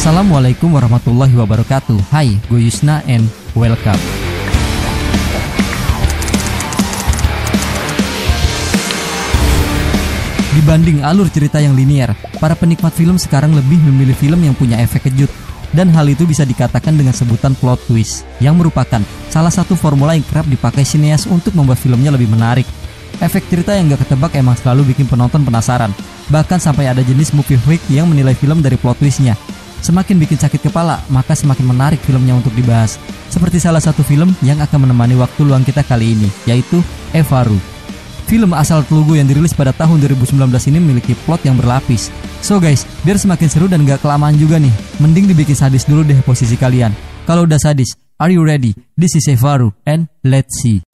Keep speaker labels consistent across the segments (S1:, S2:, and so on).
S1: Assalamualaikum warahmatullahi wabarakatuh. Hai, gue Yusna and welcome. Dibanding alur cerita yang linier, para penikmat film sekarang lebih memilih film yang punya efek kejut. Dan hal itu bisa dikatakan dengan sebutan plot twist, yang merupakan salah satu formula yang kerap dipakai sineas untuk membuat filmnya lebih menarik. Efek cerita yang gak ketebak emang selalu bikin penonton penasaran. Bahkan sampai ada jenis movie freak yang menilai film dari plot twistnya. Semakin bikin sakit kepala, maka semakin menarik filmnya untuk dibahas. Seperti salah satu film yang akan menemani waktu luang kita kali ini, yaitu Evaru. Film asal Telugu yang dirilis pada tahun 2019 ini memiliki plot yang berlapis. So guys, biar semakin seru dan gak kelamaan juga nih, mending dibikin sadis dulu deh posisi kalian. Kalau udah sadis, are you ready? This is Evaru and let's see.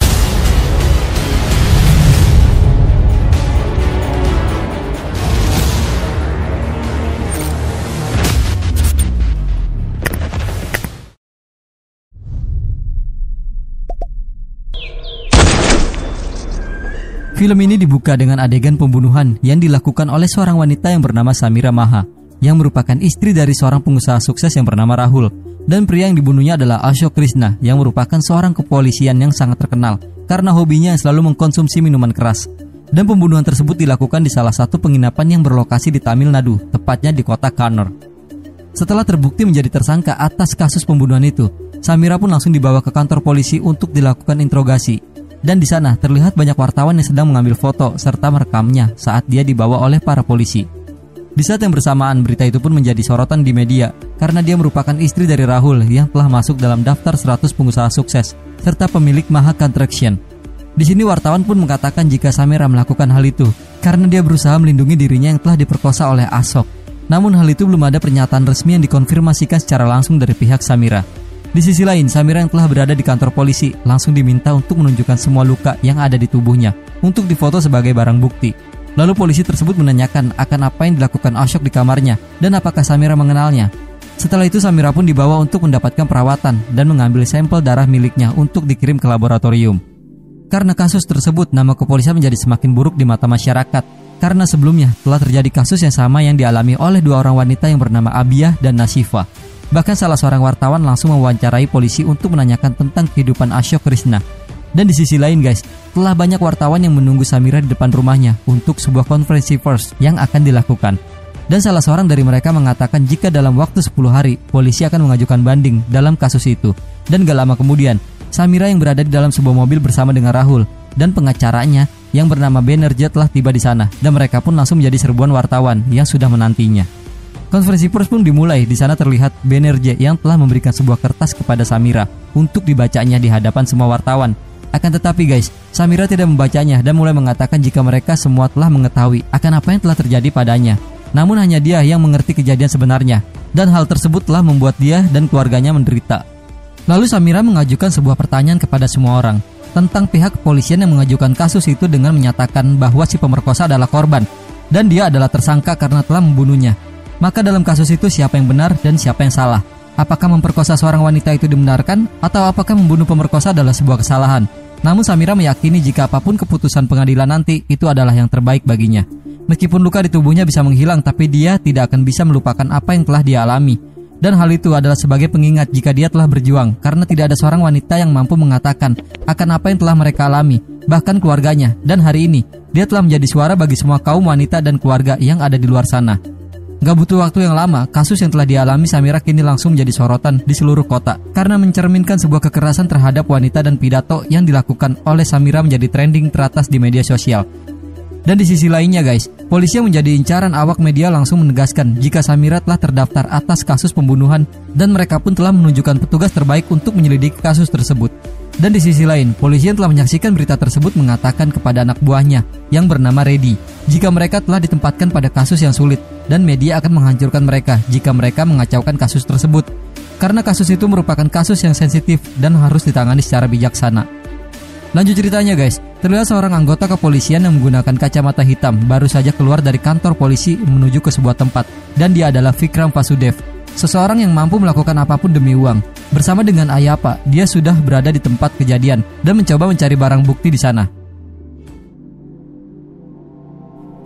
S1: Film ini dibuka dengan adegan pembunuhan yang dilakukan oleh seorang wanita yang bernama Samira Maha, yang merupakan istri dari seorang pengusaha sukses yang bernama Rahul. Dan pria yang dibunuhnya adalah Ashok Krishna, yang merupakan seorang kepolisian yang sangat terkenal karena hobinya yang selalu mengkonsumsi minuman keras. Dan pembunuhan tersebut dilakukan di salah satu penginapan yang berlokasi di Tamil Nadu, tepatnya di kota Kannur. Setelah terbukti menjadi tersangka atas kasus pembunuhan itu, Samira pun langsung dibawa ke kantor polisi untuk dilakukan interogasi dan di sana terlihat banyak wartawan yang sedang mengambil foto serta merekamnya saat dia dibawa oleh para polisi. Di saat yang bersamaan, berita itu pun menjadi sorotan di media karena dia merupakan istri dari Rahul yang telah masuk dalam daftar 100 pengusaha sukses serta pemilik Maha Construction. Di sini wartawan pun mengatakan jika Samira melakukan hal itu karena dia berusaha melindungi dirinya yang telah diperkosa oleh Asok. Namun hal itu belum ada pernyataan resmi yang dikonfirmasikan secara langsung dari pihak Samira. Di sisi lain, Samira yang telah berada di kantor polisi langsung diminta untuk menunjukkan semua luka yang ada di tubuhnya untuk difoto sebagai barang bukti. Lalu polisi tersebut menanyakan akan apa yang dilakukan Ashok di kamarnya dan apakah Samira mengenalnya. Setelah itu Samira pun dibawa untuk mendapatkan perawatan dan mengambil sampel darah miliknya untuk dikirim ke laboratorium. Karena kasus tersebut, nama kepolisian menjadi semakin buruk di mata masyarakat karena sebelumnya telah terjadi kasus yang sama yang dialami oleh dua orang wanita yang bernama Abiyah dan Nasifa Bahkan salah seorang wartawan langsung mewawancarai polisi untuk menanyakan tentang kehidupan Ashok Krishna. Dan di sisi lain guys, telah banyak wartawan yang menunggu Samira di depan rumahnya untuk sebuah konferensi pers yang akan dilakukan. Dan salah seorang dari mereka mengatakan jika dalam waktu 10 hari, polisi akan mengajukan banding dalam kasus itu. Dan gak lama kemudian, Samira yang berada di dalam sebuah mobil bersama dengan Rahul dan pengacaranya yang bernama Benerja telah tiba di sana dan mereka pun langsung menjadi serbuan wartawan yang sudah menantinya. Konferensi pers pun dimulai. Di sana terlihat Benerje yang telah memberikan sebuah kertas kepada Samira untuk dibacanya di hadapan semua wartawan. Akan tetapi guys, Samira tidak membacanya dan mulai mengatakan jika mereka semua telah mengetahui akan apa yang telah terjadi padanya. Namun hanya dia yang mengerti kejadian sebenarnya dan hal tersebut telah membuat dia dan keluarganya menderita. Lalu Samira mengajukan sebuah pertanyaan kepada semua orang tentang pihak kepolisian yang mengajukan kasus itu dengan menyatakan bahwa si pemerkosa adalah korban dan dia adalah tersangka karena telah membunuhnya. Maka dalam kasus itu siapa yang benar dan siapa yang salah? Apakah memperkosa seorang wanita itu dibenarkan atau apakah membunuh pemerkosa adalah sebuah kesalahan? Namun Samira meyakini jika apa pun keputusan pengadilan nanti itu adalah yang terbaik baginya. Meskipun luka di tubuhnya bisa menghilang tapi dia tidak akan bisa melupakan apa yang telah dia alami. Dan hal itu adalah sebagai pengingat jika dia telah berjuang karena tidak ada seorang wanita yang mampu mengatakan akan apa yang telah mereka alami, bahkan keluarganya. Dan hari ini, dia telah menjadi suara bagi semua kaum wanita dan keluarga yang ada di luar sana. Gak butuh waktu yang lama, kasus yang telah dialami Samira kini langsung menjadi sorotan di seluruh kota karena mencerminkan sebuah kekerasan terhadap wanita dan pidato yang dilakukan oleh Samira menjadi trending teratas di media sosial. Dan di sisi lainnya guys, polisi yang menjadi incaran awak media langsung menegaskan jika Samira telah terdaftar atas kasus pembunuhan dan mereka pun telah menunjukkan petugas terbaik untuk menyelidiki kasus tersebut. Dan di sisi lain, polisi yang telah menyaksikan berita tersebut mengatakan kepada anak buahnya yang bernama Reddy jika mereka telah ditempatkan pada kasus yang sulit dan media akan menghancurkan mereka jika mereka mengacaukan kasus tersebut. Karena kasus itu merupakan kasus yang sensitif dan harus ditangani secara bijaksana. Lanjut ceritanya guys, terlihat seorang anggota kepolisian yang menggunakan kacamata hitam baru saja keluar dari kantor polisi menuju ke sebuah tempat dan dia adalah Vikram Vasudev, seseorang yang mampu melakukan apa pun demi uang. Bersama dengan Ayapa, dia sudah berada di tempat kejadian dan mencoba mencari barang bukti di sana.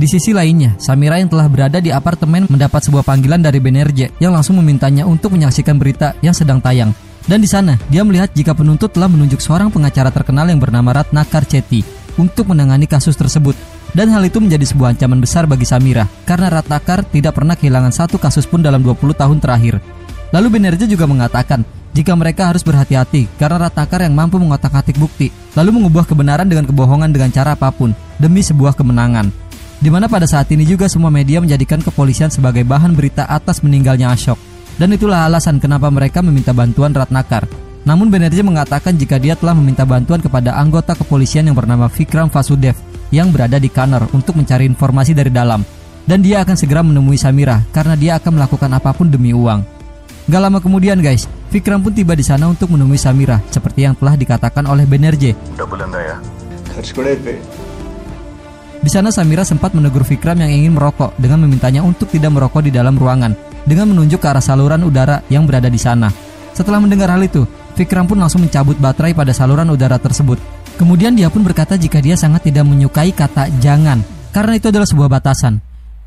S1: Di sisi lainnya, Samira yang telah berada di apartemen mendapat sebuah panggilan dari Benerje yang langsung memintanya untuk menyaksikan berita yang sedang tayang. Dan di sana, dia melihat jika penuntut telah menunjuk seorang pengacara terkenal yang bernama Ratna Karceti untuk menangani kasus tersebut. Dan hal itu menjadi sebuah ancaman besar bagi Samira, karena Ratnakar tidak pernah kehilangan satu kasus pun dalam 20 tahun terakhir. Lalu Benerje juga mengatakan, jika mereka harus berhati-hati karena Ratnakar yang mampu mengotak-atik bukti, lalu mengubah kebenaran dengan kebohongan dengan cara apa pun, demi sebuah kemenangan di mana pada saat ini juga semua media menjadikan kepolisian sebagai bahan berita atas meninggalnya Ashok. Dan itulah alasan kenapa mereka meminta bantuan Ratnakar. Namun Banerjee mengatakan jika dia telah meminta bantuan kepada anggota kepolisian yang bernama Vikram Vasudev yang berada di Kanner untuk mencari informasi dari dalam. Dan dia akan segera menemui Samira karena dia akan melakukan apa pun demi uang. Gak lama kemudian guys, Vikram pun tiba di sana untuk menemui Samira seperti yang telah dikatakan oleh Banerjee. ya? Di sana Samira sempat menegur Vikram yang ingin merokok dengan memintanya untuk tidak merokok di dalam ruangan dengan menunjuk ke arah saluran udara yang berada di sana. Setelah mendengar hal itu, Vikram pun langsung mencabut baterai pada saluran udara tersebut. Kemudian dia pun berkata jika dia sangat tidak menyukai kata jangan karena itu adalah sebuah batasan.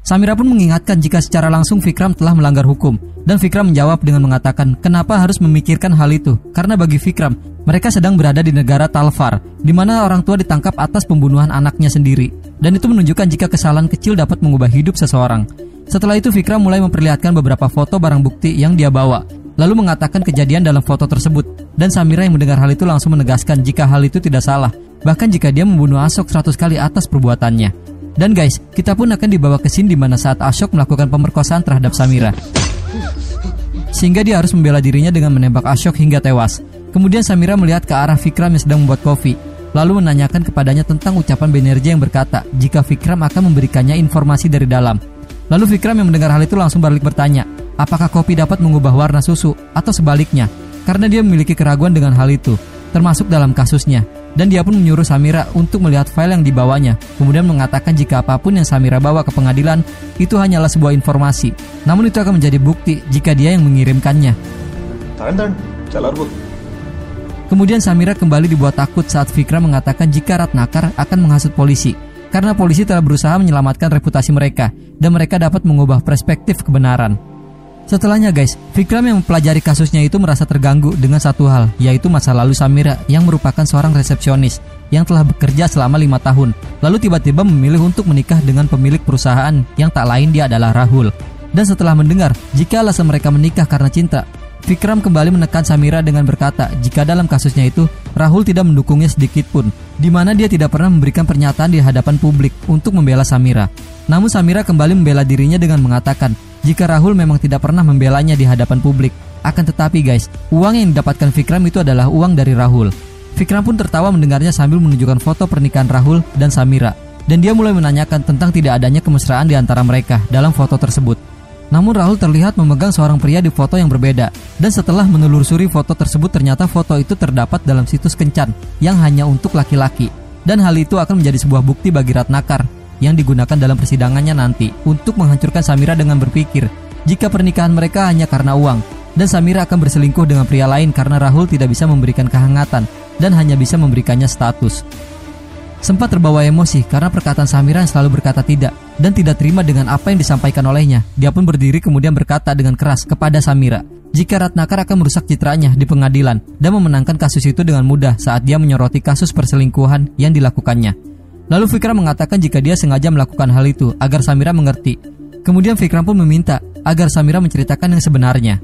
S1: Samira pun mengingatkan jika secara langsung Vikram telah melanggar hukum dan Vikram menjawab dengan mengatakan kenapa harus memikirkan hal itu karena bagi Vikram mereka sedang berada di negara Talfar di mana orang tua ditangkap atas pembunuhan anaknya sendiri dan itu menunjukkan jika kesalahan kecil dapat mengubah hidup seseorang. Setelah itu Fikra mulai memperlihatkan beberapa foto barang bukti yang dia bawa, lalu mengatakan kejadian dalam foto tersebut. Dan Samira yang mendengar hal itu langsung menegaskan jika hal itu tidak salah, bahkan jika dia membunuh Asok 100 kali atas perbuatannya. Dan guys, kita pun akan dibawa ke scene di mana saat Ashok melakukan pemerkosaan terhadap Samira. Sehingga dia harus membela dirinya dengan menembak Ashok hingga tewas. Kemudian Samira melihat ke arah Fikram yang sedang membuat kopi lalu menanyakan kepadanya tentang ucapan Benerja yang berkata jika Vikram akan memberikannya informasi dari dalam. Lalu Vikram yang mendengar hal itu langsung balik bertanya, apakah kopi dapat mengubah warna susu atau sebaliknya? Karena dia memiliki keraguan dengan hal itu, termasuk dalam kasusnya. Dan dia pun menyuruh Samira untuk melihat file yang dibawanya, kemudian mengatakan jika apa pun yang Samira bawa ke pengadilan itu hanyalah sebuah informasi. Namun itu akan menjadi bukti jika dia yang mengirimkannya. Kemudian Samira kembali dibuat takut saat Fikra mengatakan jika Ratnakar akan menghasut polisi karena polisi telah berusaha menyelamatkan reputasi mereka dan mereka dapat mengubah perspektif kebenaran. Setelahnya guys, Fikram yang mempelajari kasusnya itu merasa terganggu dengan satu hal, yaitu masa lalu Samira yang merupakan seorang resepsionis yang telah bekerja selama lima tahun, lalu tiba-tiba memilih untuk menikah dengan pemilik perusahaan yang tak lain dia adalah Rahul. Dan setelah mendengar jika alasan mereka menikah karena cinta, Vikram kembali menekan Samira dengan berkata jika dalam kasusnya itu Rahul tidak mendukungnya sedikit pun, di mana dia tidak pernah memberikan pernyataan di hadapan publik untuk membela Samira. Namun Samira kembali membela dirinya dengan mengatakan jika Rahul memang tidak pernah membelanya di hadapan publik. Akan tetapi guys, uang yang didapatkan Vikram itu adalah uang dari Rahul. Vikram pun tertawa mendengarnya sambil menunjukkan foto pernikahan Rahul dan Samira. Dan dia mulai menanyakan tentang tidak adanya kemesraan di antara mereka dalam foto tersebut. Namun Rahul terlihat memegang seorang pria di foto yang berbeda. Dan setelah menelusuri foto tersebut ternyata foto itu terdapat dalam situs kencan yang hanya untuk laki-laki. Dan hal itu akan menjadi sebuah bukti bagi Ratnakar yang digunakan dalam persidangannya nanti untuk menghancurkan Samira dengan berpikir jika pernikahan mereka hanya karena uang dan Samira akan berselingkuh dengan pria lain karena Rahul tidak bisa memberikan kehangatan dan hanya bisa memberikannya status. Sempat terbawa emosi karena perkataan Samira yang selalu berkata tidak dan tidak terima dengan apa yang disampaikan olehnya. Dia pun berdiri kemudian berkata dengan keras kepada Samira, jika Ratnakar akan merusak citranya di pengadilan dan memenangkan kasus itu dengan mudah saat dia menyoroti kasus perselingkuhan yang dilakukannya. Lalu Fikram mengatakan jika dia sengaja melakukan hal itu agar Samira mengerti. Kemudian Fikram pun meminta agar Samira menceritakan yang sebenarnya.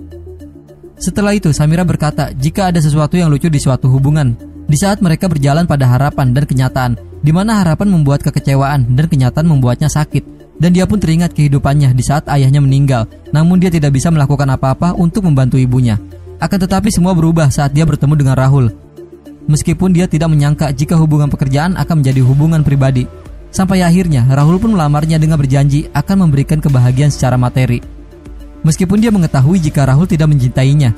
S1: Setelah itu Samira berkata jika ada sesuatu yang lucu di suatu hubungan, di saat mereka berjalan pada harapan dan kenyataan, di mana harapan membuat kekecewaan dan kenyataan membuatnya sakit. Dan dia pun teringat kehidupannya di saat ayahnya meninggal, namun dia tidak bisa melakukan apa-apa untuk membantu ibunya. Akan tetapi semua berubah saat dia bertemu dengan Rahul. Meskipun dia tidak menyangka jika hubungan pekerjaan akan menjadi hubungan pribadi. Sampai akhirnya Rahul pun melamarnya dengan berjanji akan memberikan kebahagiaan secara materi. Meskipun dia mengetahui jika Rahul tidak mencintainya,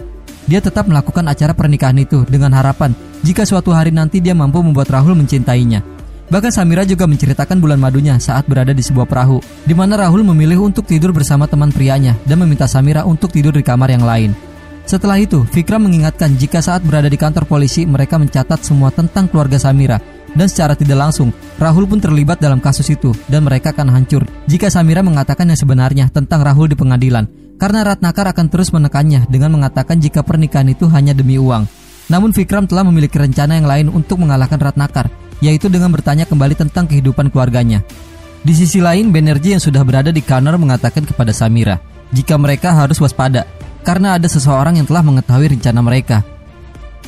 S1: dia tetap melakukan acara pernikahan itu dengan harapan jika suatu hari nanti dia mampu membuat Rahul mencintainya. Bahkan Samira juga menceritakan bulan madunya saat berada di sebuah perahu, di mana Rahul memilih untuk tidur bersama teman prianya dan meminta Samira untuk tidur di kamar yang lain. Setelah itu, Fikram mengingatkan jika saat berada di kantor polisi mereka mencatat semua tentang keluarga Samira dan secara tidak langsung Rahul pun terlibat dalam kasus itu dan mereka akan hancur jika Samira mengatakan yang sebenarnya tentang Rahul di pengadilan karena Ratnakar akan terus menekannya dengan mengatakan jika pernikahan itu hanya demi uang. Namun Fikram telah memiliki rencana yang lain untuk mengalahkan Ratnakar, yaitu dengan bertanya kembali tentang kehidupan keluarganya. Di sisi lain, Benerji yang sudah berada di kantor mengatakan kepada Samira, jika mereka harus waspada karena ada seseorang yang telah mengetahui rencana mereka.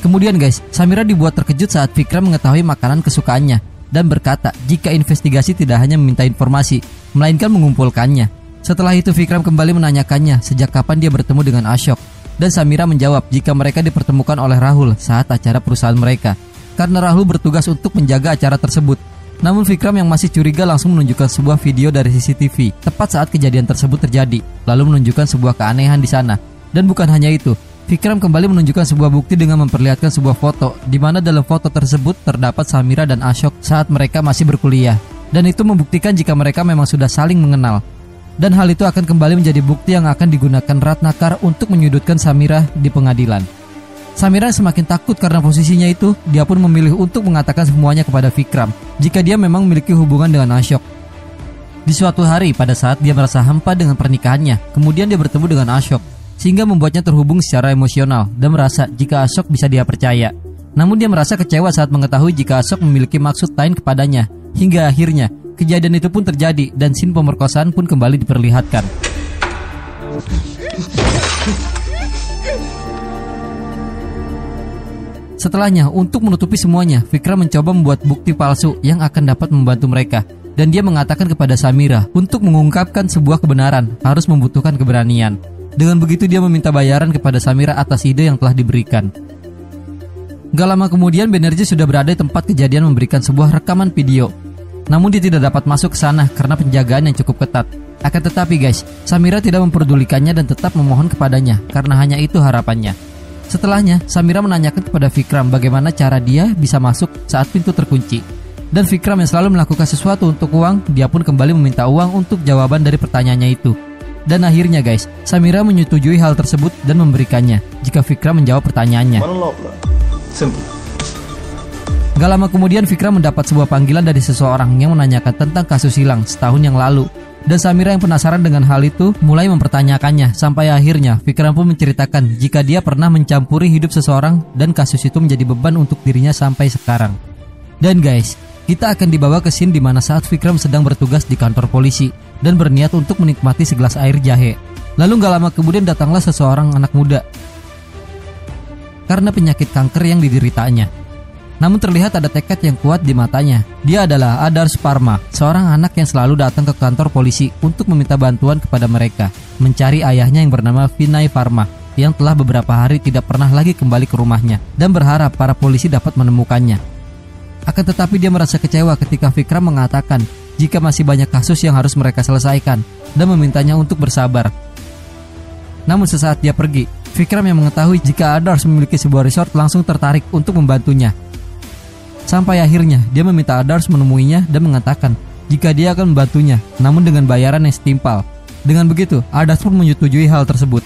S1: Kemudian guys, Samira dibuat terkejut saat Fikram mengetahui makanan kesukaannya dan berkata jika investigasi tidak hanya meminta informasi, melainkan mengumpulkannya. Setelah itu Fikram kembali menanyakannya sejak kapan dia bertemu dengan Ashok dan Samira menjawab jika mereka dipertemukan oleh Rahul saat acara perusahaan mereka karena Rahul bertugas untuk menjaga acara tersebut. Namun Fikram yang masih curiga langsung menunjukkan sebuah video dari CCTV tepat saat kejadian tersebut terjadi, lalu menunjukkan sebuah keanehan di sana dan bukan hanya itu, Vikram kembali menunjukkan sebuah bukti dengan memperlihatkan sebuah foto, di mana dalam foto tersebut terdapat Samira dan Ashok saat mereka masih berkuliah. Dan itu membuktikan jika mereka memang sudah saling mengenal. Dan hal itu akan kembali menjadi bukti yang akan digunakan Ratnakar untuk menyudutkan Samira di pengadilan. Samira semakin takut karena posisinya itu, dia pun memilih untuk mengatakan semuanya kepada Vikram jika dia memang memiliki hubungan dengan Ashok. Di suatu hari pada saat dia merasa hampa dengan pernikahannya, kemudian dia bertemu dengan Ashok sehingga membuatnya terhubung secara emosional dan merasa jika Asok bisa dia percaya. Namun dia merasa kecewa saat mengetahui jika Asok memiliki maksud lain kepadanya. Hingga akhirnya, kejadian itu pun terjadi dan sin pemerkosaan pun kembali diperlihatkan. Setelahnya, untuk menutupi semuanya, Fikra mencoba membuat bukti palsu yang akan dapat membantu mereka. Dan dia mengatakan kepada Samira, untuk mengungkapkan sebuah kebenaran harus membutuhkan keberanian. Dengan begitu dia meminta bayaran kepada Samira atas ide yang telah diberikan. Gak lama kemudian Benerji sudah berada di tempat kejadian memberikan sebuah rekaman video. Namun dia tidak dapat masuk ke sana karena penjagaan yang cukup ketat. Akan tetapi guys, Samira tidak memperdulikannya dan tetap memohon kepadanya karena hanya itu harapannya. Setelahnya, Samira menanyakan kepada Vikram bagaimana cara dia bisa masuk saat pintu terkunci. Dan Vikram yang selalu melakukan sesuatu untuk uang, dia pun kembali meminta uang untuk jawaban dari pertanyaannya itu. Dan akhirnya guys, Samira menyetujui hal tersebut dan memberikannya jika Fikra menjawab pertanyaannya. Gak lama kemudian Fikra mendapat sebuah panggilan dari seseorang yang menanyakan tentang kasus hilang setahun yang lalu. Dan Samira yang penasaran dengan hal itu mulai mempertanyakannya sampai akhirnya Fikra pun menceritakan jika dia pernah mencampuri hidup seseorang dan kasus itu menjadi beban untuk dirinya sampai sekarang. Dan guys, kita akan dibawa ke scene di mana saat Fikram sedang bertugas di kantor polisi dan berniat untuk menikmati segelas air jahe. Lalu gak lama kemudian datanglah seseorang anak muda karena penyakit kanker yang dideritanya. Namun terlihat ada tekad yang kuat di matanya. Dia adalah Adar Sparma, seorang anak yang selalu datang ke kantor polisi untuk meminta bantuan kepada mereka, mencari ayahnya yang bernama Vinay Farma, yang telah beberapa hari tidak pernah lagi kembali ke rumahnya, dan berharap para polisi dapat menemukannya. Akan tetapi dia merasa kecewa ketika Fikram mengatakan jika masih banyak kasus yang harus mereka selesaikan dan memintanya untuk bersabar. Namun sesaat dia pergi, Fikram yang mengetahui jika Adars memiliki sebuah resort langsung tertarik untuk membantunya. Sampai akhirnya dia meminta Adars menemuinya dan mengatakan jika dia akan membantunya, namun dengan bayaran yang setimpal. Dengan begitu, Adars pun menyetujui hal tersebut.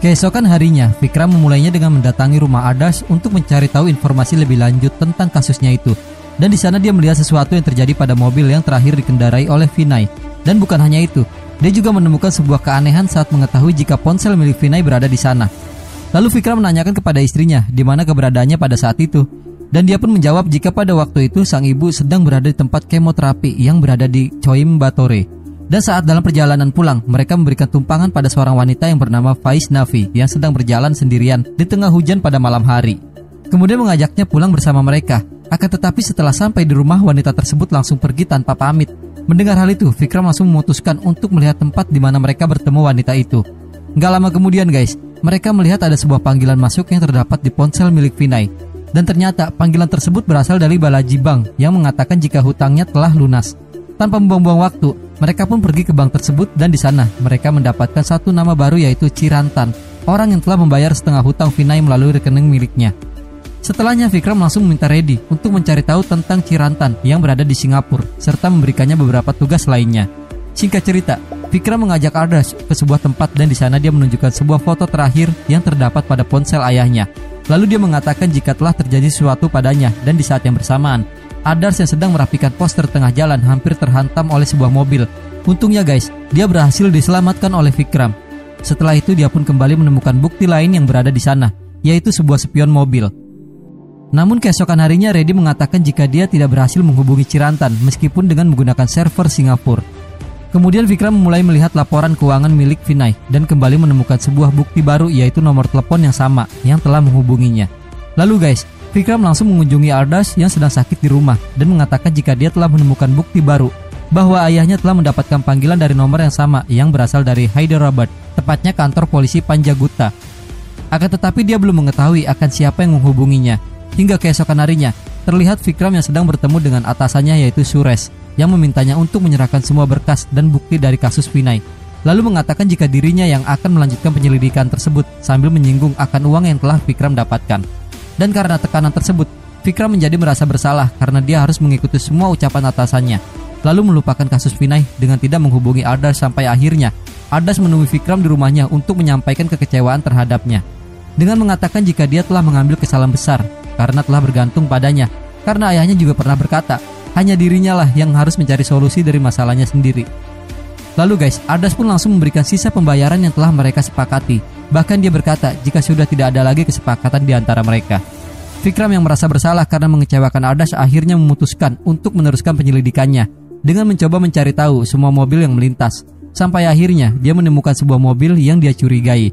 S1: Keesokan harinya, Fikram memulainya dengan mendatangi rumah Adas untuk mencari tahu informasi lebih lanjut tentang kasusnya itu. Dan di sana dia melihat sesuatu yang terjadi pada mobil yang terakhir dikendarai oleh Vinay. Dan bukan hanya itu, dia juga menemukan sebuah keanehan saat mengetahui jika ponsel milik Vinay berada di sana. Lalu Fikram menanyakan kepada istrinya di mana keberadaannya pada saat itu. Dan dia pun menjawab jika pada waktu itu sang ibu sedang berada di tempat kemoterapi yang berada di Choimbatore. Dan saat dalam perjalanan pulang, mereka memberikan tumpangan pada seorang wanita yang bernama Faiz Nafi yang sedang berjalan sendirian di tengah hujan pada malam hari. Kemudian mengajaknya pulang bersama mereka. Akan tetapi setelah sampai di rumah, wanita tersebut langsung pergi tanpa pamit. Mendengar hal itu, Fikram langsung memutuskan untuk melihat tempat di mana mereka bertemu wanita itu. Gak lama kemudian guys, mereka melihat ada sebuah panggilan masuk yang terdapat di ponsel milik Vinay. Dan ternyata panggilan tersebut berasal dari Balaji Bank yang mengatakan jika hutangnya telah lunas. Tanpa membuang-buang waktu, mereka pun pergi ke bank tersebut dan di sana mereka mendapatkan satu nama baru yaitu Cirantan, orang yang telah membayar setengah hutang Vinay melalui rekening miliknya. Setelahnya Vikram langsung meminta Reddy untuk mencari tahu tentang Cirantan yang berada di Singapura serta memberikannya beberapa tugas lainnya. Singkat cerita, Fikram mengajak Ardas ke sebuah tempat dan di sana dia menunjukkan sebuah foto terakhir yang terdapat pada ponsel ayahnya. Lalu dia mengatakan jika telah terjadi sesuatu padanya dan di saat yang bersamaan, Adars yang sedang merapikan poster tengah jalan hampir terhantam oleh sebuah mobil. Untungnya guys, dia berhasil diselamatkan oleh Fikram. Setelah itu dia pun kembali menemukan bukti lain yang berada di sana, yaitu sebuah spion mobil. Namun keesokan harinya Reddy mengatakan jika dia tidak berhasil menghubungi Cirantan meskipun dengan menggunakan server Singapura. Kemudian Vikram mulai melihat laporan keuangan milik Vinay dan kembali menemukan sebuah bukti baru yaitu nomor telepon yang sama yang telah menghubunginya. Lalu guys, Vikram langsung mengunjungi Ardas yang sedang sakit di rumah dan mengatakan jika dia telah menemukan bukti baru bahwa ayahnya telah mendapatkan panggilan dari nomor yang sama yang berasal dari Hyderabad, tepatnya kantor polisi Panjaguta. Akan tetapi dia belum mengetahui akan siapa yang menghubunginya. Hingga keesokan harinya, terlihat Vikram yang sedang bertemu dengan atasannya yaitu Sures yang memintanya untuk menyerahkan semua berkas dan bukti dari kasus Vinay. Lalu mengatakan jika dirinya yang akan melanjutkan penyelidikan tersebut sambil menyinggung akan uang yang telah Vikram dapatkan. Dan karena tekanan tersebut, Vikram menjadi merasa bersalah karena dia harus mengikuti semua ucapan atasannya. Lalu melupakan kasus Vinay dengan tidak menghubungi Ardas sampai akhirnya Ardas menemui Vikram di rumahnya untuk menyampaikan kekecewaan terhadapnya. Dengan mengatakan jika dia telah mengambil kesalahan besar karena telah bergantung padanya. Karena ayahnya juga pernah berkata, hanya dirinya lah yang harus mencari solusi dari masalahnya sendiri. Lalu guys, Ardas pun langsung memberikan sisa pembayaran yang telah mereka sepakati. Bahkan dia berkata jika sudah tidak ada lagi kesepakatan di antara mereka. Fikram yang merasa bersalah karena mengecewakan Ardas akhirnya memutuskan untuk meneruskan penyelidikannya dengan mencoba mencari tahu semua mobil yang melintas. Sampai akhirnya dia menemukan sebuah mobil yang dia curigai.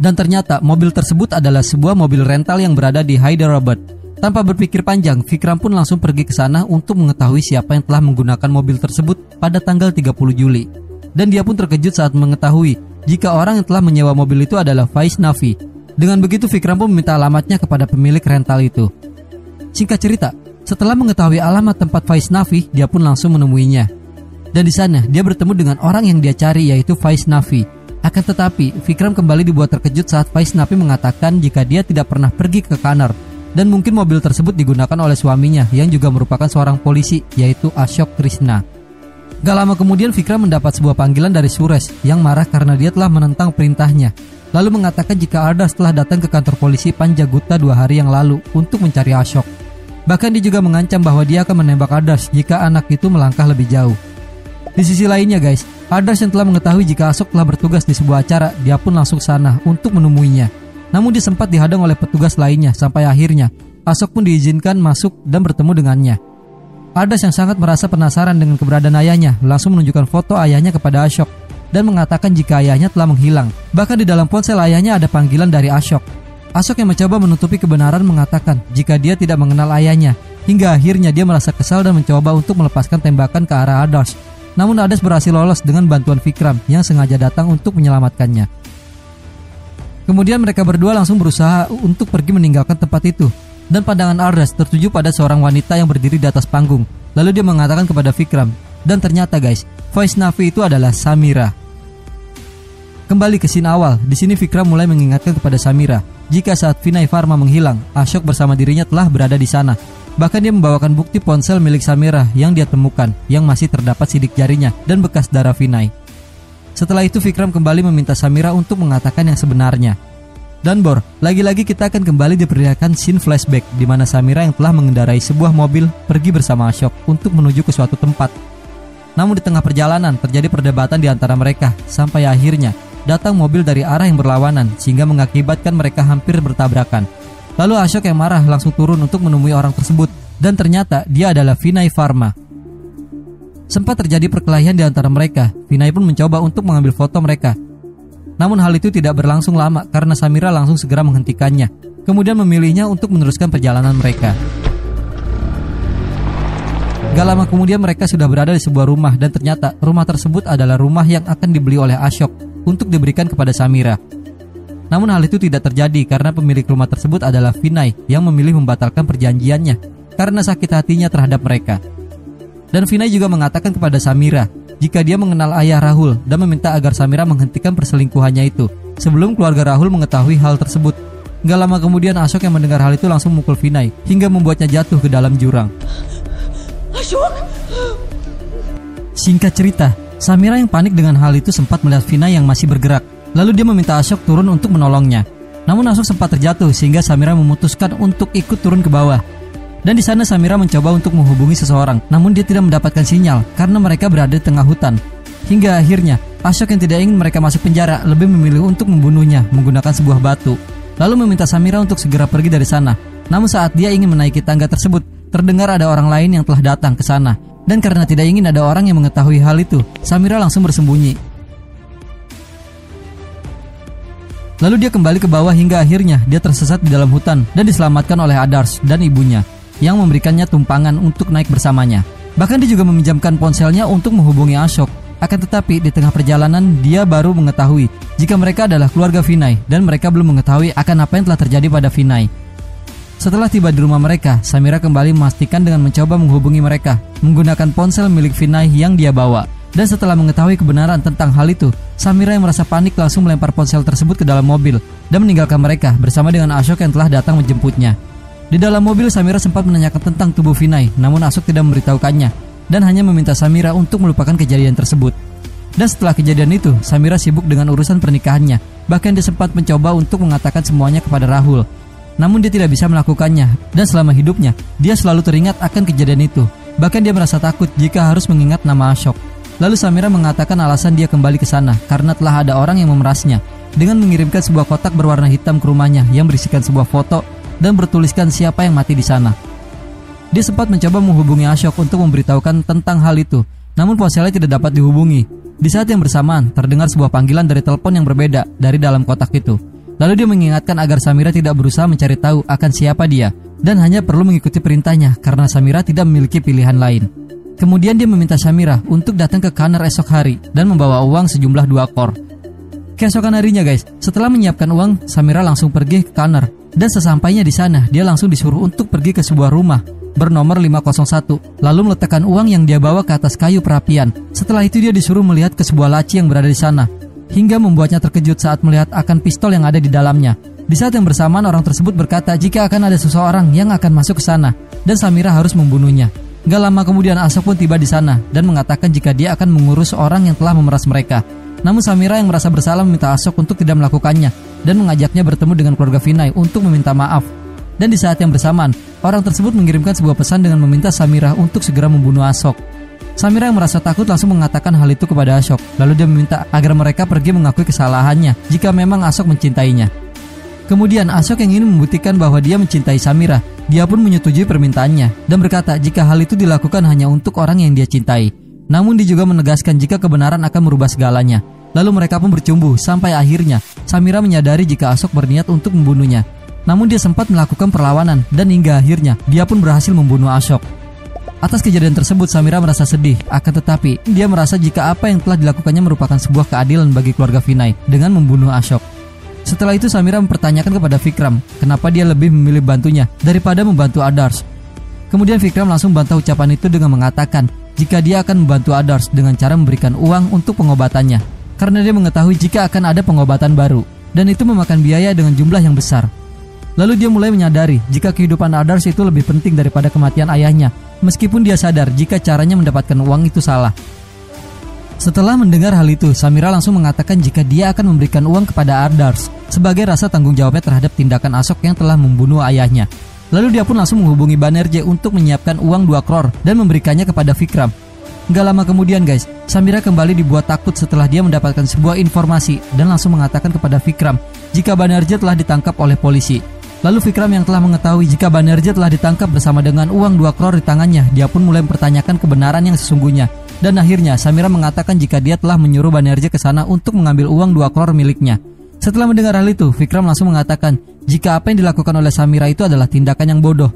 S1: Dan ternyata mobil tersebut adalah sebuah mobil rental yang berada di Hyderabad tanpa berpikir panjang, Fikram pun langsung pergi ke sana untuk mengetahui siapa yang telah menggunakan mobil tersebut pada tanggal 30 Juli. Dan dia pun terkejut saat mengetahui jika orang yang telah menyewa mobil itu adalah Faiz Nafi. Dengan begitu Fikram pun meminta alamatnya kepada pemilik rental itu. Singkat cerita, setelah mengetahui alamat tempat Faiz Nafi, dia pun langsung menemuinya. Dan di sana dia bertemu dengan orang yang dia cari yaitu Faiz Nafi. Akan tetapi, Fikram kembali dibuat terkejut saat Faiz Nafi mengatakan jika dia tidak pernah pergi ke Kanar dan mungkin mobil tersebut digunakan oleh suaminya yang juga merupakan seorang polisi yaitu Ashok Krishna. Gak lama kemudian Fikra mendapat sebuah panggilan dari Sures yang marah karena dia telah menentang perintahnya. Lalu mengatakan jika Ardas telah datang ke kantor polisi Panjaguta dua hari yang lalu untuk mencari Ashok. Bahkan dia juga mengancam bahwa dia akan menembak Ardas jika anak itu melangkah lebih jauh. Di sisi lainnya guys, Ardas yang telah mengetahui jika Ashok telah bertugas di sebuah acara, dia pun langsung sana untuk menemuinya. Namun dia sempat dihadang oleh petugas lainnya sampai akhirnya Asok pun diizinkan masuk dan bertemu dengannya. Adas yang sangat merasa penasaran dengan keberadaan ayahnya langsung menunjukkan foto ayahnya kepada Ashok dan mengatakan jika ayahnya telah menghilang. Bahkan di dalam ponsel ayahnya ada panggilan dari Ashok. Ashok yang mencoba menutupi kebenaran mengatakan jika dia tidak mengenal ayahnya. Hingga akhirnya dia merasa kesal dan mencoba untuk melepaskan tembakan ke arah Adas. Namun Adas berhasil lolos dengan bantuan Vikram yang sengaja datang untuk menyelamatkannya. Kemudian mereka berdua langsung berusaha untuk pergi meninggalkan tempat itu. Dan pandangan Ardas tertuju pada seorang wanita yang berdiri di atas panggung. Lalu dia mengatakan kepada Vikram, dan ternyata guys, voice Navi itu adalah Samira. Kembali ke scene awal, di sini Vikram mulai mengingatkan kepada Samira jika saat Vinay Pharma menghilang, Ashok bersama dirinya telah berada di sana. Bahkan dia membawakan bukti ponsel milik Samira yang dia temukan, yang masih terdapat sidik jarinya dan bekas darah Vinay. Setelah itu Vikram kembali meminta Samira untuk mengatakan yang sebenarnya. Dan Bor, lagi-lagi kita akan kembali diperlihatkan scene flashback di mana Samira yang telah mengendarai sebuah mobil pergi bersama Ashok untuk menuju ke suatu tempat. Namun di tengah perjalanan terjadi perdebatan di antara mereka sampai akhirnya datang mobil dari arah yang berlawanan sehingga mengakibatkan mereka hampir bertabrakan. Lalu Ashok yang marah langsung turun untuk menemui orang tersebut dan ternyata dia adalah Vinay Pharma Sempat terjadi perkelahian di antara mereka. Vinay pun mencoba untuk mengambil foto mereka. Namun hal itu tidak berlangsung lama karena Samira langsung segera menghentikannya. Kemudian memilihnya untuk meneruskan perjalanan mereka. Gak lama kemudian mereka sudah berada di sebuah rumah dan ternyata rumah tersebut adalah rumah yang akan dibeli oleh Ashok untuk diberikan kepada Samira. Namun hal itu tidak terjadi karena pemilik rumah tersebut adalah Vinay yang memilih membatalkan perjanjiannya karena sakit hatinya terhadap mereka. Dan Vinay juga mengatakan kepada Samira jika dia mengenal ayah Rahul dan meminta agar Samira menghentikan perselingkuhannya itu. Sebelum keluarga Rahul mengetahui hal tersebut, Gak lama kemudian Ashok yang mendengar hal itu langsung memukul Vinay hingga membuatnya jatuh ke dalam jurang.
S2: Ashok!
S1: Singkat cerita, Samira yang panik dengan hal itu sempat melihat Vina yang masih bergerak. Lalu dia meminta Ashok turun untuk menolongnya. Namun Ashok sempat terjatuh sehingga Samira memutuskan untuk ikut turun ke bawah. Dan di sana Samira mencoba untuk menghubungi seseorang, namun dia tidak mendapatkan sinyal karena mereka berada di tengah hutan. Hingga akhirnya, Ashok yang tidak ingin mereka masuk penjara lebih memilih untuk membunuhnya menggunakan sebuah batu. Lalu meminta Samira untuk segera pergi dari sana. Namun saat dia ingin menaiki tangga tersebut, terdengar ada orang lain yang telah datang ke sana. Dan karena tidak ingin ada orang yang mengetahui hal itu, Samira langsung bersembunyi. Lalu dia kembali ke bawah hingga akhirnya dia tersesat di dalam hutan dan diselamatkan oleh Adars dan ibunya yang memberikannya tumpangan untuk naik bersamanya. Bahkan dia juga meminjamkan ponselnya untuk menghubungi Ashok. Akan tetapi di tengah perjalanan dia baru mengetahui jika mereka adalah keluarga Vinay dan mereka belum mengetahui akan apa yang telah terjadi pada Vinay. Setelah tiba di rumah mereka, Samira kembali memastikan dengan mencoba menghubungi mereka menggunakan ponsel milik Vinay yang dia bawa. Dan setelah mengetahui kebenaran tentang hal itu, Samira yang merasa panik langsung melempar ponsel tersebut ke dalam mobil dan meninggalkan mereka bersama dengan Ashok yang telah datang menjemputnya. Di dalam mobil Samira sempat menanyakan tentang tubuh Vinay, namun Ashok tidak memberitahukannya dan hanya meminta Samira untuk melupakan kejadian tersebut. Dan setelah kejadian itu, Samira sibuk dengan urusan pernikahannya. Bahkan dia sempat mencoba untuk mengatakan semuanya kepada Rahul. Namun dia tidak bisa melakukannya, dan selama hidupnya, dia selalu teringat akan kejadian itu. Bahkan dia merasa takut jika harus mengingat nama Ashok. Lalu Samira mengatakan alasan dia kembali ke sana karena telah ada orang yang memerasnya dengan mengirimkan sebuah kotak berwarna hitam ke rumahnya yang berisikan sebuah foto dan bertuliskan siapa yang mati di sana. Dia sempat mencoba menghubungi Ashok untuk memberitahukan tentang hal itu, namun ponselnya tidak dapat dihubungi. Di saat yang bersamaan, terdengar sebuah panggilan dari telepon yang berbeda dari dalam kotak itu. Lalu dia mengingatkan agar Samira tidak berusaha mencari tahu akan siapa dia dan hanya perlu mengikuti perintahnya karena Samira tidak memiliki pilihan lain. Kemudian dia meminta Samira untuk datang ke Kanar esok hari dan membawa uang sejumlah dua kor. Keesokan harinya guys, setelah menyiapkan uang, Samira langsung pergi ke Kanar. Dan sesampainya di sana, dia langsung disuruh untuk pergi ke sebuah rumah bernomor 501, lalu meletakkan uang yang dia bawa ke atas kayu perapian. Setelah itu dia disuruh melihat ke sebuah laci yang berada di sana, hingga membuatnya terkejut saat melihat akan pistol yang ada di dalamnya. Di saat yang bersamaan orang tersebut berkata jika akan ada seseorang yang akan masuk ke sana dan Samira harus membunuhnya. Gak lama kemudian Asok pun tiba di sana dan mengatakan jika dia akan mengurus orang yang telah memeras mereka. Namun Samira yang merasa bersalah meminta Asok untuk tidak melakukannya dan mengajaknya bertemu dengan keluarga Vinay untuk meminta maaf. Dan di saat yang bersamaan, orang tersebut mengirimkan sebuah pesan dengan meminta Samira untuk segera membunuh Asok. Samira yang merasa takut langsung mengatakan hal itu kepada Asok. Lalu dia meminta agar mereka pergi mengakui kesalahannya jika memang Asok mencintainya. Kemudian Asok yang ingin membuktikan bahwa dia mencintai Samira dia pun menyetujui permintaannya dan berkata jika hal itu dilakukan hanya untuk orang yang dia cintai. Namun dia juga menegaskan jika kebenaran akan merubah segalanya. Lalu mereka pun bercumbu sampai akhirnya Samira menyadari jika Asok berniat untuk membunuhnya. Namun dia sempat melakukan perlawanan dan hingga akhirnya dia pun berhasil membunuh Asok. Atas kejadian tersebut Samira merasa sedih, akan tetapi dia merasa jika apa yang telah dilakukannya merupakan sebuah keadilan bagi keluarga Vinay dengan membunuh Ashok. Setelah itu Samira mempertanyakan kepada Vikram kenapa dia lebih memilih bantunya daripada membantu Adars. Kemudian Vikram langsung bantah ucapan itu dengan mengatakan jika dia akan membantu Adars dengan cara memberikan uang untuk pengobatannya. Karena dia mengetahui jika akan ada pengobatan baru dan itu memakan biaya dengan jumlah yang besar. Lalu dia mulai menyadari jika kehidupan Adars itu lebih penting daripada kematian ayahnya, meskipun dia sadar jika caranya mendapatkan uang itu salah. Setelah mendengar hal itu, Samira langsung mengatakan jika dia akan memberikan uang kepada Ardars sebagai rasa tanggung jawabnya terhadap tindakan Asok yang telah membunuh ayahnya. Lalu dia pun langsung menghubungi Banerje untuk menyiapkan uang 2 kror dan memberikannya kepada Vikram. Gak lama kemudian guys, Samira kembali dibuat takut setelah dia mendapatkan sebuah informasi dan langsung mengatakan kepada Vikram jika Banerje telah ditangkap oleh polisi. Lalu Vikram yang telah mengetahui jika Banerje telah ditangkap bersama dengan uang 2 kror di tangannya, dia pun mulai mempertanyakan kebenaran yang sesungguhnya dan akhirnya Samira mengatakan jika dia telah menyuruh Banerje ke sana untuk mengambil uang dua kror miliknya. Setelah mendengar hal itu, Vikram langsung mengatakan jika apa yang dilakukan oleh Samira itu adalah tindakan yang bodoh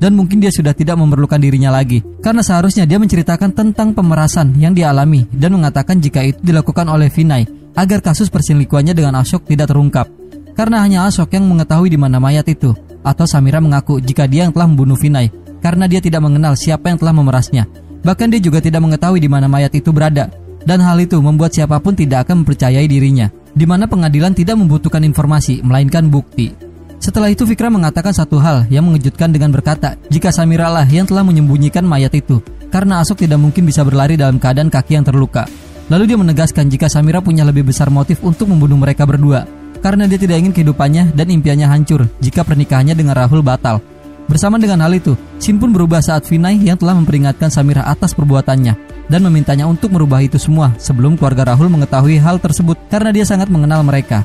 S1: dan mungkin dia sudah tidak memerlukan dirinya lagi karena seharusnya dia menceritakan tentang pemerasan yang dialami dan mengatakan jika itu dilakukan oleh Vinay agar kasus perselingkuhannya dengan Ashok tidak terungkap karena hanya Ashok yang mengetahui di mana mayat itu atau Samira mengaku jika dia yang telah membunuh Vinay karena dia tidak mengenal siapa yang telah memerasnya Bahkan dia juga tidak mengetahui di mana mayat itu berada. Dan hal itu membuat siapa pun tidak akan mempercayai dirinya, di mana pengadilan tidak membutuhkan informasi, melainkan bukti. Setelah itu Fikra mengatakan satu hal yang mengejutkan dengan berkata, jika Samira lah yang telah menyembunyikan mayat itu, karena Asok tidak mungkin bisa berlari dalam keadaan kaki yang terluka. Lalu dia menegaskan jika Samira punya lebih besar motif untuk membunuh mereka berdua karena dia tidak ingin kehidupannya dan impiannya hancur jika pernikahannya dengan Rahul batal. Bersama dengan hal itu, Shin pun berubah saat Vinay yang telah memperingatkan Samira atas perbuatannya dan memintanya untuk merubah itu semua sebelum keluarga Rahul mengetahui hal tersebut karena dia sangat mengenal mereka.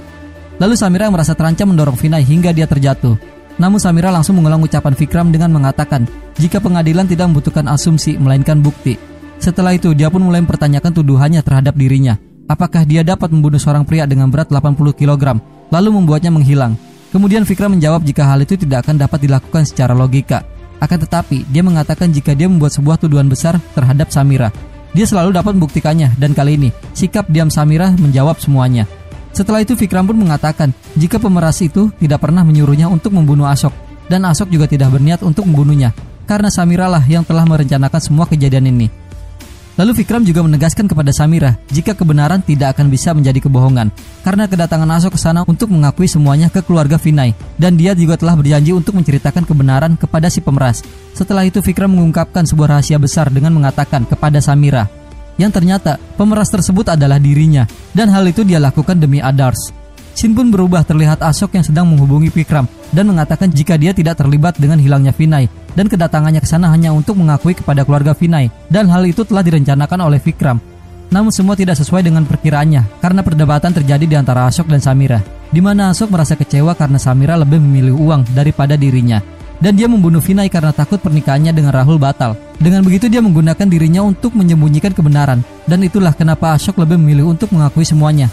S1: Lalu Samira merasa terancam mendorong Vinay hingga dia terjatuh. Namun Samira langsung mengulang ucapan Vikram dengan mengatakan jika pengadilan tidak membutuhkan asumsi melainkan bukti. Setelah itu dia pun mulai mempertanyakan tuduhannya terhadap dirinya. Apakah dia dapat membunuh seorang pria dengan berat 80 kg lalu membuatnya menghilang? Kemudian Fikra menjawab jika hal itu tidak akan dapat dilakukan secara logika. Akan tetapi, dia mengatakan jika dia membuat sebuah tuduhan besar terhadap Samira. Dia selalu dapat membuktikannya dan kali ini sikap diam Samira menjawab semuanya. Setelah itu Fikram pun mengatakan jika pemeras itu tidak pernah menyuruhnya untuk membunuh Asok dan Asok juga tidak berniat untuk membunuhnya karena Samira lah yang telah merencanakan semua kejadian ini. Lalu Vikram juga menegaskan kepada Samira jika kebenaran tidak akan bisa menjadi kebohongan karena kedatangan Asok ke sana untuk mengakui semuanya ke keluarga Vinay dan dia juga telah berjanji untuk menceritakan kebenaran kepada si pemeras. Setelah itu Vikram mengungkapkan sebuah rahasia besar dengan mengatakan kepada Samira yang ternyata pemeras tersebut adalah dirinya dan hal itu dia lakukan demi Adars. Shin pun berubah terlihat Asok yang sedang menghubungi Vikram dan mengatakan jika dia tidak terlibat dengan hilangnya Vinay dan kedatangannya ke sana hanya untuk mengakui kepada keluarga Vinay dan hal itu telah direncanakan oleh Vikram. Namun semua tidak sesuai dengan perkiraannya karena perdebatan terjadi di antara Asok dan Samira, di mana Asok merasa kecewa karena Samira lebih memilih uang daripada dirinya. Dan dia membunuh Vinay karena takut pernikahannya dengan Rahul batal. Dengan begitu dia menggunakan dirinya untuk menyembunyikan kebenaran. Dan itulah kenapa Asok lebih memilih untuk mengakui semuanya.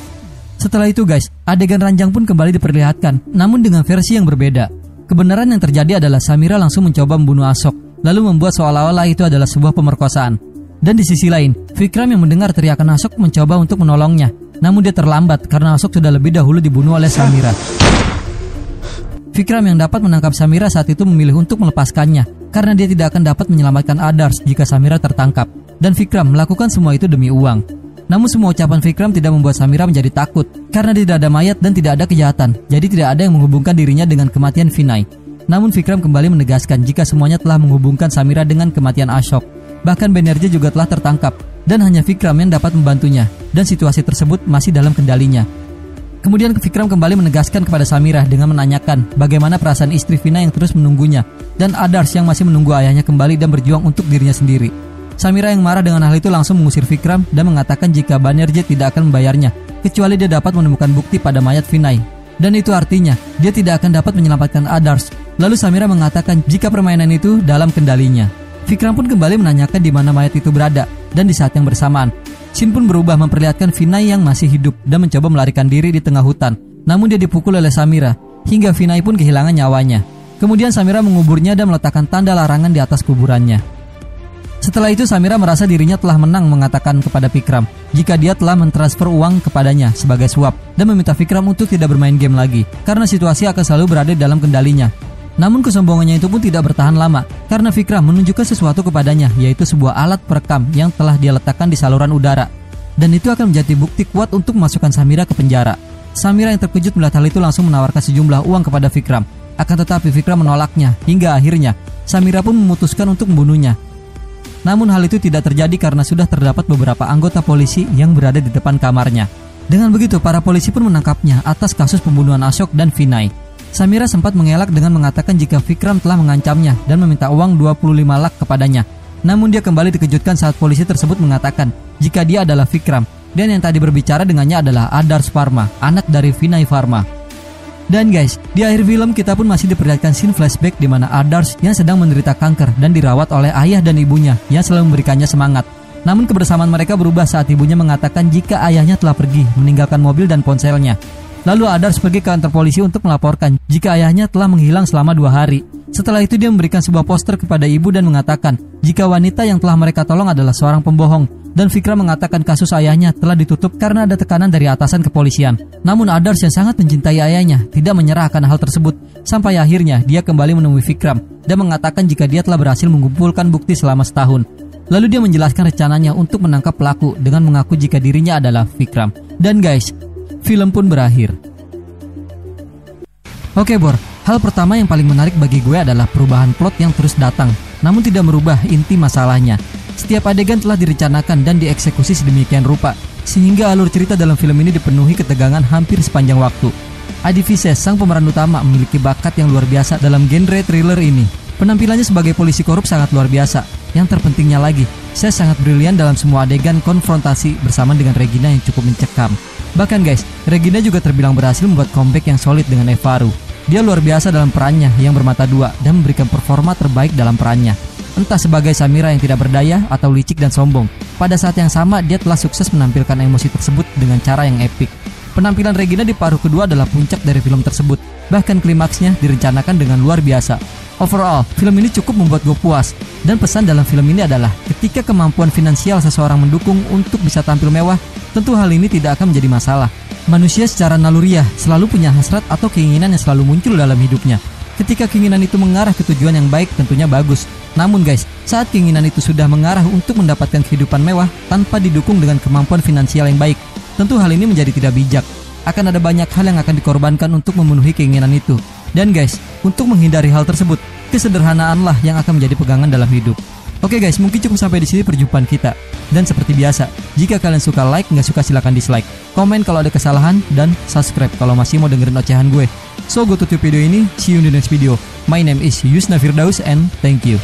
S1: Setelah itu guys, adegan ranjang pun kembali diperlihatkan, namun dengan versi yang berbeda. Kebenaran yang terjadi adalah Samira langsung mencoba membunuh Asok, lalu membuat seolah-olah itu adalah sebuah pemerkosaan. Dan di sisi lain, Vikram yang mendengar teriakan Asok mencoba untuk menolongnya, namun dia terlambat karena Asok sudah lebih dahulu dibunuh oleh Samira. Vikram yang dapat menangkap Samira saat itu memilih untuk melepaskannya karena dia tidak akan dapat menyelamatkan Adars jika Samira tertangkap. Dan Vikram melakukan semua itu demi uang. Namun semua ucapan Vikram tidak membuat Samira menjadi takut karena tidak ada mayat dan tidak ada kejahatan. Jadi tidak ada yang menghubungkan dirinya dengan kematian Vinay. Namun Vikram kembali menegaskan jika semuanya telah menghubungkan Samira dengan kematian Ashok. Bahkan Benerja juga telah tertangkap dan hanya Vikram yang dapat membantunya dan situasi tersebut masih dalam kendalinya. Kemudian Vikram kembali menegaskan kepada Samira dengan menanyakan bagaimana perasaan istri Vina yang terus menunggunya dan Adars yang masih menunggu ayahnya kembali dan berjuang untuk dirinya sendiri. Samira yang marah dengan hal itu langsung mengusir Vikram dan mengatakan jika Banerjee tidak akan membayarnya kecuali dia dapat menemukan bukti pada mayat Vinay. Dan itu artinya dia tidak akan dapat menyelamatkan Adars. Lalu Samira mengatakan jika permainan itu dalam kendalinya. Vikram pun kembali menanyakan di mana mayat itu berada dan di saat yang bersamaan Shin pun berubah memperlihatkan Vinay yang masih hidup dan mencoba melarikan diri di tengah hutan. Namun dia dipukul oleh Samira hingga Vinay pun kehilangan nyawanya. Kemudian Samira menguburnya dan meletakkan tanda larangan di atas kuburannya. Setelah itu Samira merasa dirinya telah menang mengatakan kepada Fikram jika dia telah mentransfer uang kepadanya sebagai suap dan meminta Fikram untuk tidak bermain game lagi karena situasi akan selalu berada dalam kendalinya. Namun kesombongannya itu pun tidak bertahan lama karena Fikram menunjukkan sesuatu kepadanya yaitu sebuah alat perekam yang telah dia letakkan di saluran udara dan itu akan menjadi bukti kuat untuk memasukkan Samira ke penjara. Samira yang terkejut melihat hal itu langsung menawarkan sejumlah uang kepada Fikram. Akan tetapi Fikram menolaknya hingga akhirnya Samira pun memutuskan untuk membunuhnya namun hal itu tidak terjadi karena sudah terdapat beberapa anggota polisi yang berada di depan kamarnya. Dengan begitu, para polisi pun menangkapnya atas kasus pembunuhan Ashok dan Vinay. Samira sempat mengelak dengan mengatakan jika Vikram telah mengancamnya dan meminta uang 25 lak kepadanya. Namun dia kembali dikejutkan saat polisi tersebut mengatakan jika dia adalah Vikram dan yang tadi berbicara dengannya adalah Adars Pharma, anak dari Vinay Pharma. Dan guys, di akhir film kita pun masih diperlihatkan scene flashback di mana Adars yang sedang menderita kanker dan dirawat oleh ayah dan ibunya yang selalu memberikannya semangat. Namun kebersamaan mereka berubah saat ibunya mengatakan jika ayahnya telah pergi meninggalkan mobil dan ponselnya. Lalu Adars pergi ke kantor polisi untuk melaporkan jika ayahnya telah menghilang selama dua hari. Setelah itu dia memberikan sebuah poster kepada ibu dan mengatakan jika wanita yang telah mereka tolong adalah seorang pembohong dan Fikra mengatakan kasus ayahnya telah ditutup karena ada tekanan dari atasan kepolisian. Namun Adars yang sangat mencintai ayahnya tidak menyerah akan hal tersebut sampai akhirnya dia kembali menemui Fikram dan mengatakan jika dia telah berhasil mengumpulkan bukti selama setahun. Lalu dia menjelaskan rencananya untuk menangkap pelaku dengan mengaku jika dirinya adalah Fikram. Dan guys, film pun berakhir. Oke Bor, hal pertama yang paling menarik bagi gue adalah perubahan plot yang terus datang, namun tidak merubah inti masalahnya. Setiap adegan telah direncanakan dan dieksekusi sedemikian rupa, sehingga alur cerita dalam film ini dipenuhi ketegangan hampir sepanjang waktu. Adi Vises, sang pemeran utama, memiliki bakat yang luar biasa dalam genre thriller ini. Penampilannya sebagai polisi korup sangat luar biasa. Yang terpentingnya lagi, saya sangat brilian dalam semua adegan konfrontasi bersama dengan Regina yang cukup mencekam. Bahkan guys, Regina juga terbilang berhasil membuat comeback yang solid dengan Evaru. Dia luar biasa dalam perannya yang bermata dua dan memberikan performa terbaik dalam perannya. Entah sebagai Samira yang tidak berdaya atau licik dan sombong. Pada saat yang sama, dia telah sukses menampilkan emosi tersebut dengan cara yang epik. Penampilan Regina di paruh kedua adalah puncak dari film tersebut. Bahkan klimaksnya direncanakan dengan luar biasa. Overall, film ini cukup membuat gue puas. Dan pesan dalam film ini adalah, ketika kemampuan finansial seseorang mendukung untuk bisa tampil mewah, tentu hal ini tidak akan menjadi masalah. Manusia secara naluriah selalu punya hasrat atau keinginan yang selalu muncul dalam hidupnya. Ketika keinginan itu mengarah ke tujuan yang baik, tentunya bagus. Namun guys, saat keinginan itu sudah mengarah untuk mendapatkan kehidupan mewah tanpa didukung dengan kemampuan finansial yang baik, Tentu hal ini menjadi tidak bijak. Akan ada banyak hal yang akan dikorbankan untuk memenuhi keinginan itu. Dan guys, untuk menghindari hal tersebut, kesederhanaanlah yang akan menjadi pegangan dalam hidup. Oke guys, mungkin cukup sampai di sini perjumpaan kita. Dan seperti biasa, jika kalian suka like, nggak suka silahkan dislike. Komen kalau ada kesalahan, dan subscribe kalau masih mau dengerin ocehan gue. So, gue tutup video ini. See you in the next video. My name is Yusna Firdaus and thank you.